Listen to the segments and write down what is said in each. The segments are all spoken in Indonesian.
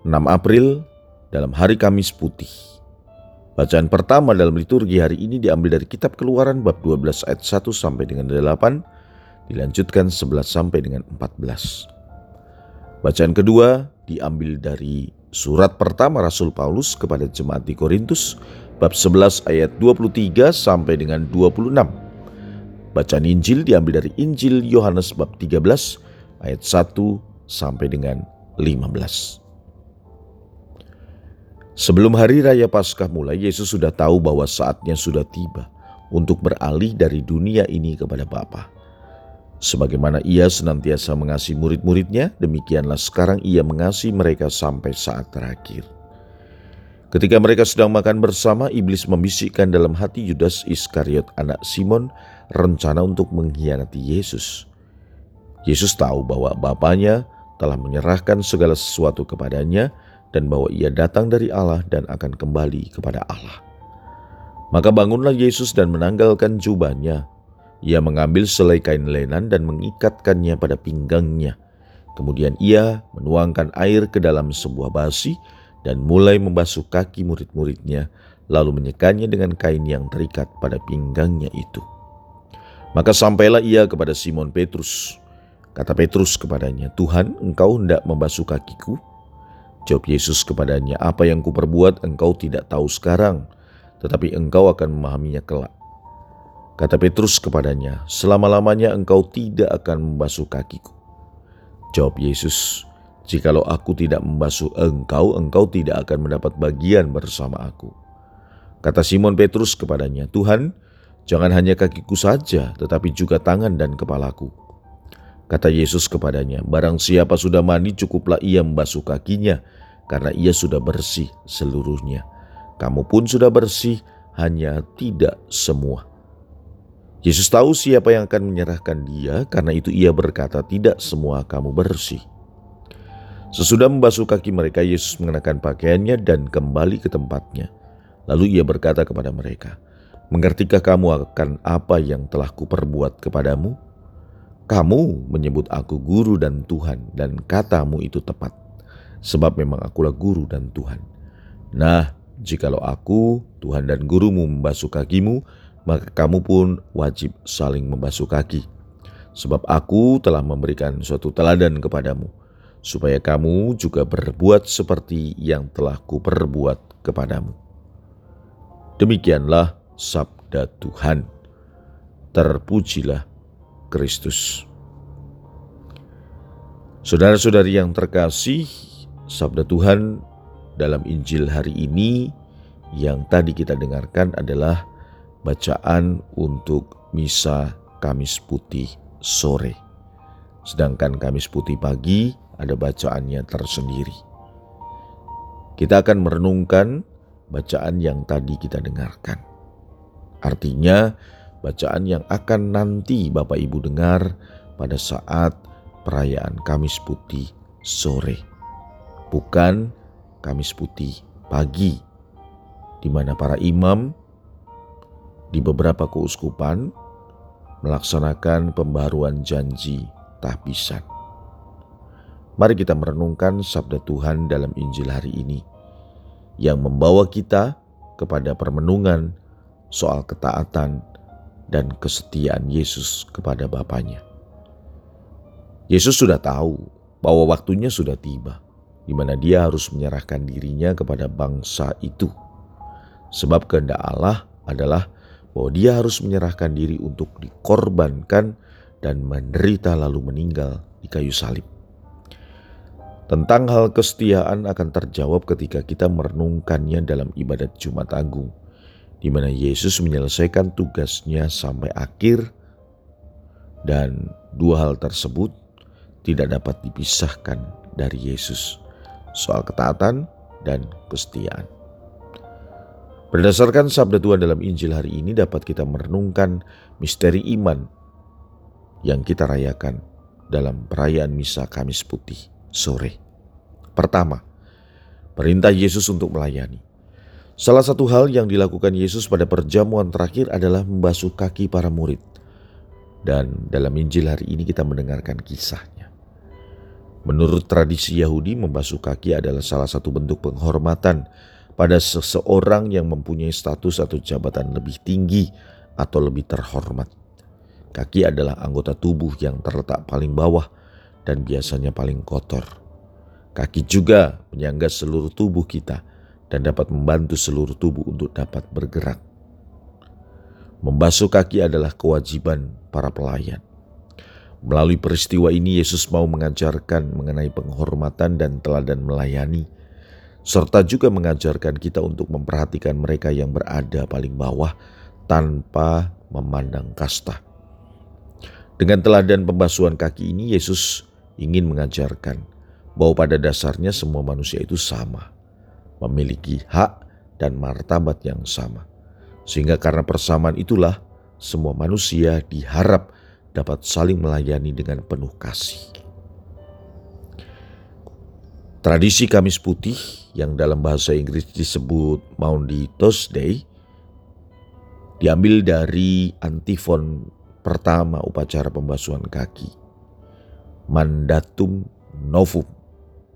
6 April dalam hari Kamis Putih. Bacaan pertama dalam liturgi hari ini diambil dari kitab Keluaran bab 12 ayat 1 sampai dengan 8, dilanjutkan 11 sampai dengan 14. Bacaan kedua diambil dari surat pertama Rasul Paulus kepada jemaat di Korintus bab 11 ayat 23 sampai dengan 26. Bacaan Injil diambil dari Injil Yohanes bab 13 ayat 1 sampai dengan 15. Sebelum hari raya Paskah mulai, Yesus sudah tahu bahwa saatnya sudah tiba untuk beralih dari dunia ini kepada Bapa. Sebagaimana ia senantiasa mengasihi murid-muridnya, demikianlah sekarang ia mengasihi mereka sampai saat terakhir. Ketika mereka sedang makan bersama, iblis membisikkan dalam hati Yudas Iskariot anak Simon rencana untuk mengkhianati Yesus. Yesus tahu bahwa Bapaknya telah menyerahkan segala sesuatu kepadanya, dan bahwa ia datang dari Allah dan akan kembali kepada Allah. Maka bangunlah Yesus dan menanggalkan jubahnya. Ia mengambil selai kain lenan dan mengikatkannya pada pinggangnya. Kemudian ia menuangkan air ke dalam sebuah basi dan mulai membasuh kaki murid-muridnya, lalu menyekanya dengan kain yang terikat pada pinggangnya itu. Maka sampailah ia kepada Simon Petrus. Kata Petrus kepadanya, Tuhan engkau hendak membasuh kakiku? Jawab Yesus kepadanya, apa yang kuperbuat engkau tidak tahu sekarang, tetapi engkau akan memahaminya kelak. Kata Petrus kepadanya, selama-lamanya engkau tidak akan membasuh kakiku. Jawab Yesus, jikalau aku tidak membasuh engkau, engkau tidak akan mendapat bagian bersama aku. Kata Simon Petrus kepadanya, Tuhan, jangan hanya kakiku saja, tetapi juga tangan dan kepalaku. Kata Yesus kepadanya, barang siapa sudah mandi cukuplah ia membasuh kakinya, karena ia sudah bersih seluruhnya. Kamu pun sudah bersih, hanya tidak semua. Yesus tahu siapa yang akan menyerahkan dia, karena itu ia berkata, tidak semua kamu bersih. Sesudah membasuh kaki mereka, Yesus mengenakan pakaiannya dan kembali ke tempatnya. Lalu ia berkata kepada mereka, Mengertikah kamu akan apa yang telah kuperbuat kepadamu? Kamu menyebut aku guru dan Tuhan dan katamu itu tepat. Sebab memang akulah guru dan Tuhan. Nah, jikalau aku, Tuhan dan gurumu membasuh kakimu, maka kamu pun wajib saling membasuh kaki. Sebab aku telah memberikan suatu teladan kepadamu, supaya kamu juga berbuat seperti yang telah kuperbuat kepadamu. Demikianlah sabda Tuhan. Terpujilah Kristus. Saudara-saudari yang terkasih, sabda Tuhan dalam Injil hari ini yang tadi kita dengarkan adalah bacaan untuk misa Kamis Putih sore. Sedangkan Kamis Putih pagi ada bacaannya tersendiri. Kita akan merenungkan bacaan yang tadi kita dengarkan. Artinya, bacaan yang akan nanti Bapak Ibu dengar pada saat perayaan Kamis Putih sore, bukan Kamis Putih pagi, di mana para imam di beberapa keuskupan melaksanakan pembaruan janji tahbisan. Mari kita merenungkan sabda Tuhan dalam Injil hari ini yang membawa kita kepada permenungan soal ketaatan dan kesetiaan Yesus kepada Bapaknya. Yesus sudah tahu bahwa waktunya sudah tiba, di mana dia harus menyerahkan dirinya kepada bangsa itu. Sebab kehendak Allah adalah bahwa dia harus menyerahkan diri untuk dikorbankan dan menderita lalu meninggal di kayu salib. Tentang hal kesetiaan akan terjawab ketika kita merenungkannya dalam ibadat Jumat Agung di mana Yesus menyelesaikan tugasnya sampai akhir, dan dua hal tersebut tidak dapat dipisahkan dari Yesus. soal ketaatan dan kesetiaan. Berdasarkan sabda Tuhan dalam Injil hari ini dapat kita merenungkan misteri iman yang kita rayakan dalam perayaan Misa Kamis Putih sore. Pertama, perintah Yesus untuk melayani. Salah satu hal yang dilakukan Yesus pada perjamuan terakhir adalah membasuh kaki para murid. Dan dalam Injil hari ini kita mendengarkan kisahnya. Menurut tradisi Yahudi, membasuh kaki adalah salah satu bentuk penghormatan pada seseorang yang mempunyai status atau jabatan lebih tinggi atau lebih terhormat. Kaki adalah anggota tubuh yang terletak paling bawah dan biasanya paling kotor. Kaki juga menyangga seluruh tubuh kita dan dapat membantu seluruh tubuh untuk dapat bergerak. Membasuh kaki adalah kewajiban para pelayan. Melalui peristiwa ini, Yesus mau mengajarkan mengenai penghormatan dan teladan melayani, serta juga mengajarkan kita untuk memperhatikan mereka yang berada paling bawah tanpa memandang kasta. Dengan teladan pembasuhan kaki ini, Yesus ingin mengajarkan bahwa pada dasarnya semua manusia itu sama, memiliki hak dan martabat yang sama. Sehingga karena persamaan itulah semua manusia diharap dapat saling melayani dengan penuh kasih. Tradisi Kamis Putih yang dalam bahasa Inggris disebut Maundy Thursday diambil dari antifon pertama upacara pembasuhan kaki. Mandatum Novum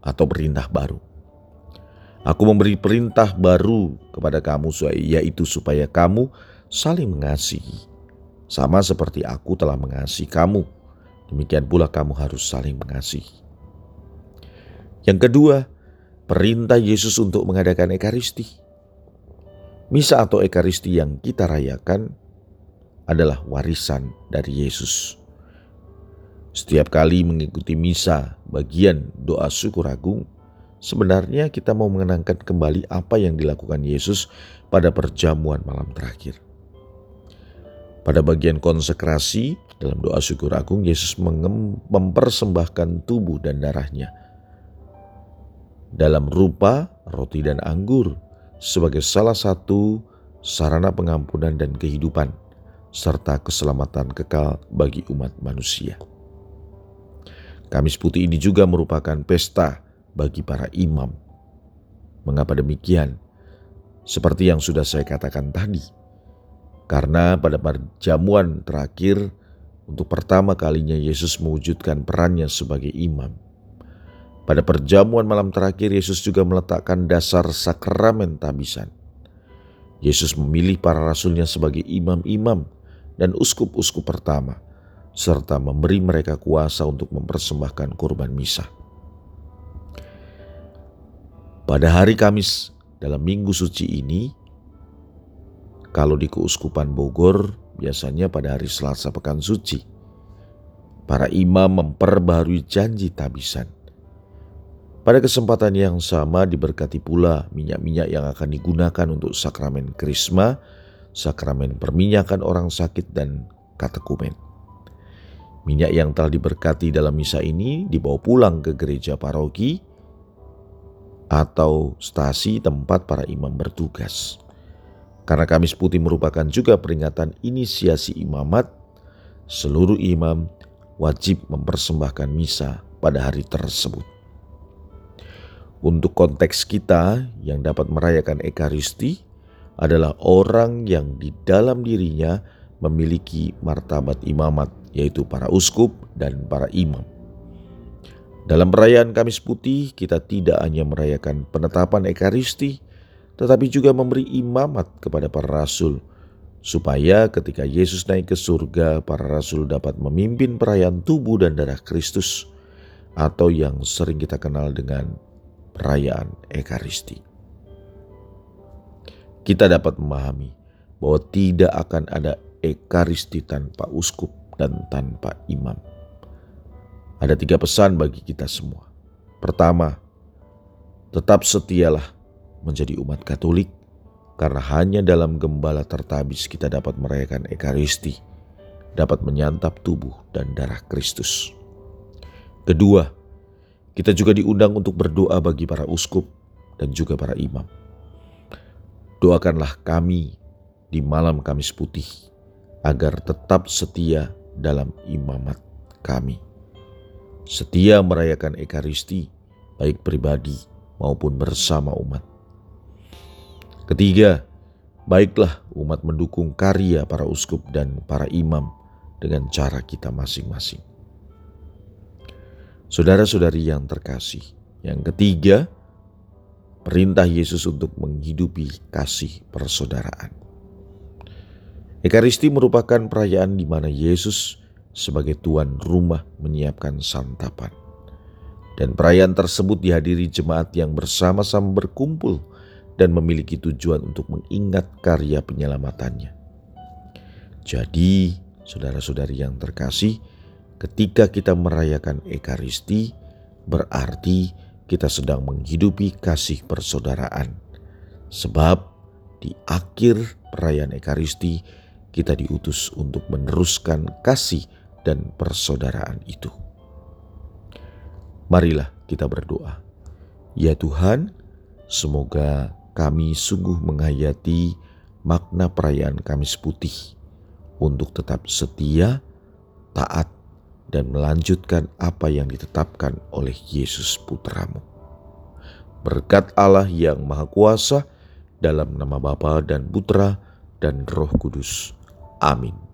atau perintah baru. Aku memberi perintah baru kepada kamu yaitu supaya kamu saling mengasihi. Sama seperti aku telah mengasihi kamu, demikian pula kamu harus saling mengasihi. Yang kedua, perintah Yesus untuk mengadakan ekaristi. Misa atau ekaristi yang kita rayakan adalah warisan dari Yesus. Setiap kali mengikuti misa bagian doa syukur agung, Sebenarnya kita mau mengenangkan kembali apa yang dilakukan Yesus pada perjamuan malam terakhir. Pada bagian konsekrasi dalam doa syukur agung, Yesus mempersembahkan tubuh dan darahnya dalam rupa roti dan anggur sebagai salah satu sarana pengampunan dan kehidupan serta keselamatan kekal bagi umat manusia. Kamis putih ini juga merupakan pesta bagi para imam. Mengapa demikian? Seperti yang sudah saya katakan tadi, karena pada perjamuan terakhir untuk pertama kalinya Yesus mewujudkan perannya sebagai imam. Pada perjamuan malam terakhir Yesus juga meletakkan dasar sakramen tabisan. Yesus memilih para rasulnya sebagai imam-imam dan uskup-uskup pertama, serta memberi mereka kuasa untuk mempersembahkan kurban misa. Pada hari Kamis dalam minggu suci ini, kalau di Keuskupan Bogor biasanya pada hari Selasa Pekan Suci, para imam memperbarui janji tabisan. Pada kesempatan yang sama diberkati pula minyak-minyak yang akan digunakan untuk sakramen krisma, sakramen perminyakan orang sakit dan katekumen. Minyak yang telah diberkati dalam misa ini dibawa pulang ke gereja paroki atau stasi tempat para imam bertugas. Karena Kamis Putih merupakan juga peringatan inisiasi imamat, seluruh imam wajib mempersembahkan misa pada hari tersebut. Untuk konteks kita yang dapat merayakan Ekaristi adalah orang yang di dalam dirinya memiliki martabat imamat, yaitu para uskup dan para imam. Dalam perayaan Kamis Putih, kita tidak hanya merayakan penetapan Ekaristi, tetapi juga memberi imamat kepada para rasul, supaya ketika Yesus naik ke surga, para rasul dapat memimpin perayaan tubuh dan darah Kristus, atau yang sering kita kenal dengan perayaan Ekaristi. Kita dapat memahami bahwa tidak akan ada Ekaristi tanpa uskup dan tanpa imam. Ada tiga pesan bagi kita semua. Pertama, tetap setialah menjadi umat Katolik karena hanya dalam gembala tertabis kita dapat merayakan Ekaristi, dapat menyantap tubuh dan darah Kristus. Kedua, Kita juga diundang untuk berdoa bagi para uskup dan juga para imam. Doakanlah kami di malam Kamis Putih agar tetap setia dalam imamat kami. Setia merayakan Ekaristi, baik pribadi maupun bersama umat. Ketiga, baiklah umat mendukung karya para uskup dan para imam dengan cara kita masing-masing. Saudara-saudari yang terkasih, yang ketiga, perintah Yesus untuk menghidupi kasih persaudaraan. Ekaristi merupakan perayaan di mana Yesus sebagai tuan rumah menyiapkan santapan. Dan perayaan tersebut dihadiri jemaat yang bersama-sama berkumpul dan memiliki tujuan untuk mengingat karya penyelamatannya. Jadi, saudara-saudari yang terkasih, Ketika kita merayakan Ekaristi, berarti kita sedang menghidupi kasih persaudaraan. Sebab di akhir perayaan Ekaristi, kita diutus untuk meneruskan kasih dan persaudaraan itu. Marilah kita berdoa. Ya Tuhan, semoga kami sungguh menghayati makna perayaan Kamis Putih untuk tetap setia, taat, dan melanjutkan apa yang ditetapkan oleh Yesus Putramu. Berkat Allah yang Maha Kuasa, dalam nama Bapa dan Putra dan Roh Kudus. Amin.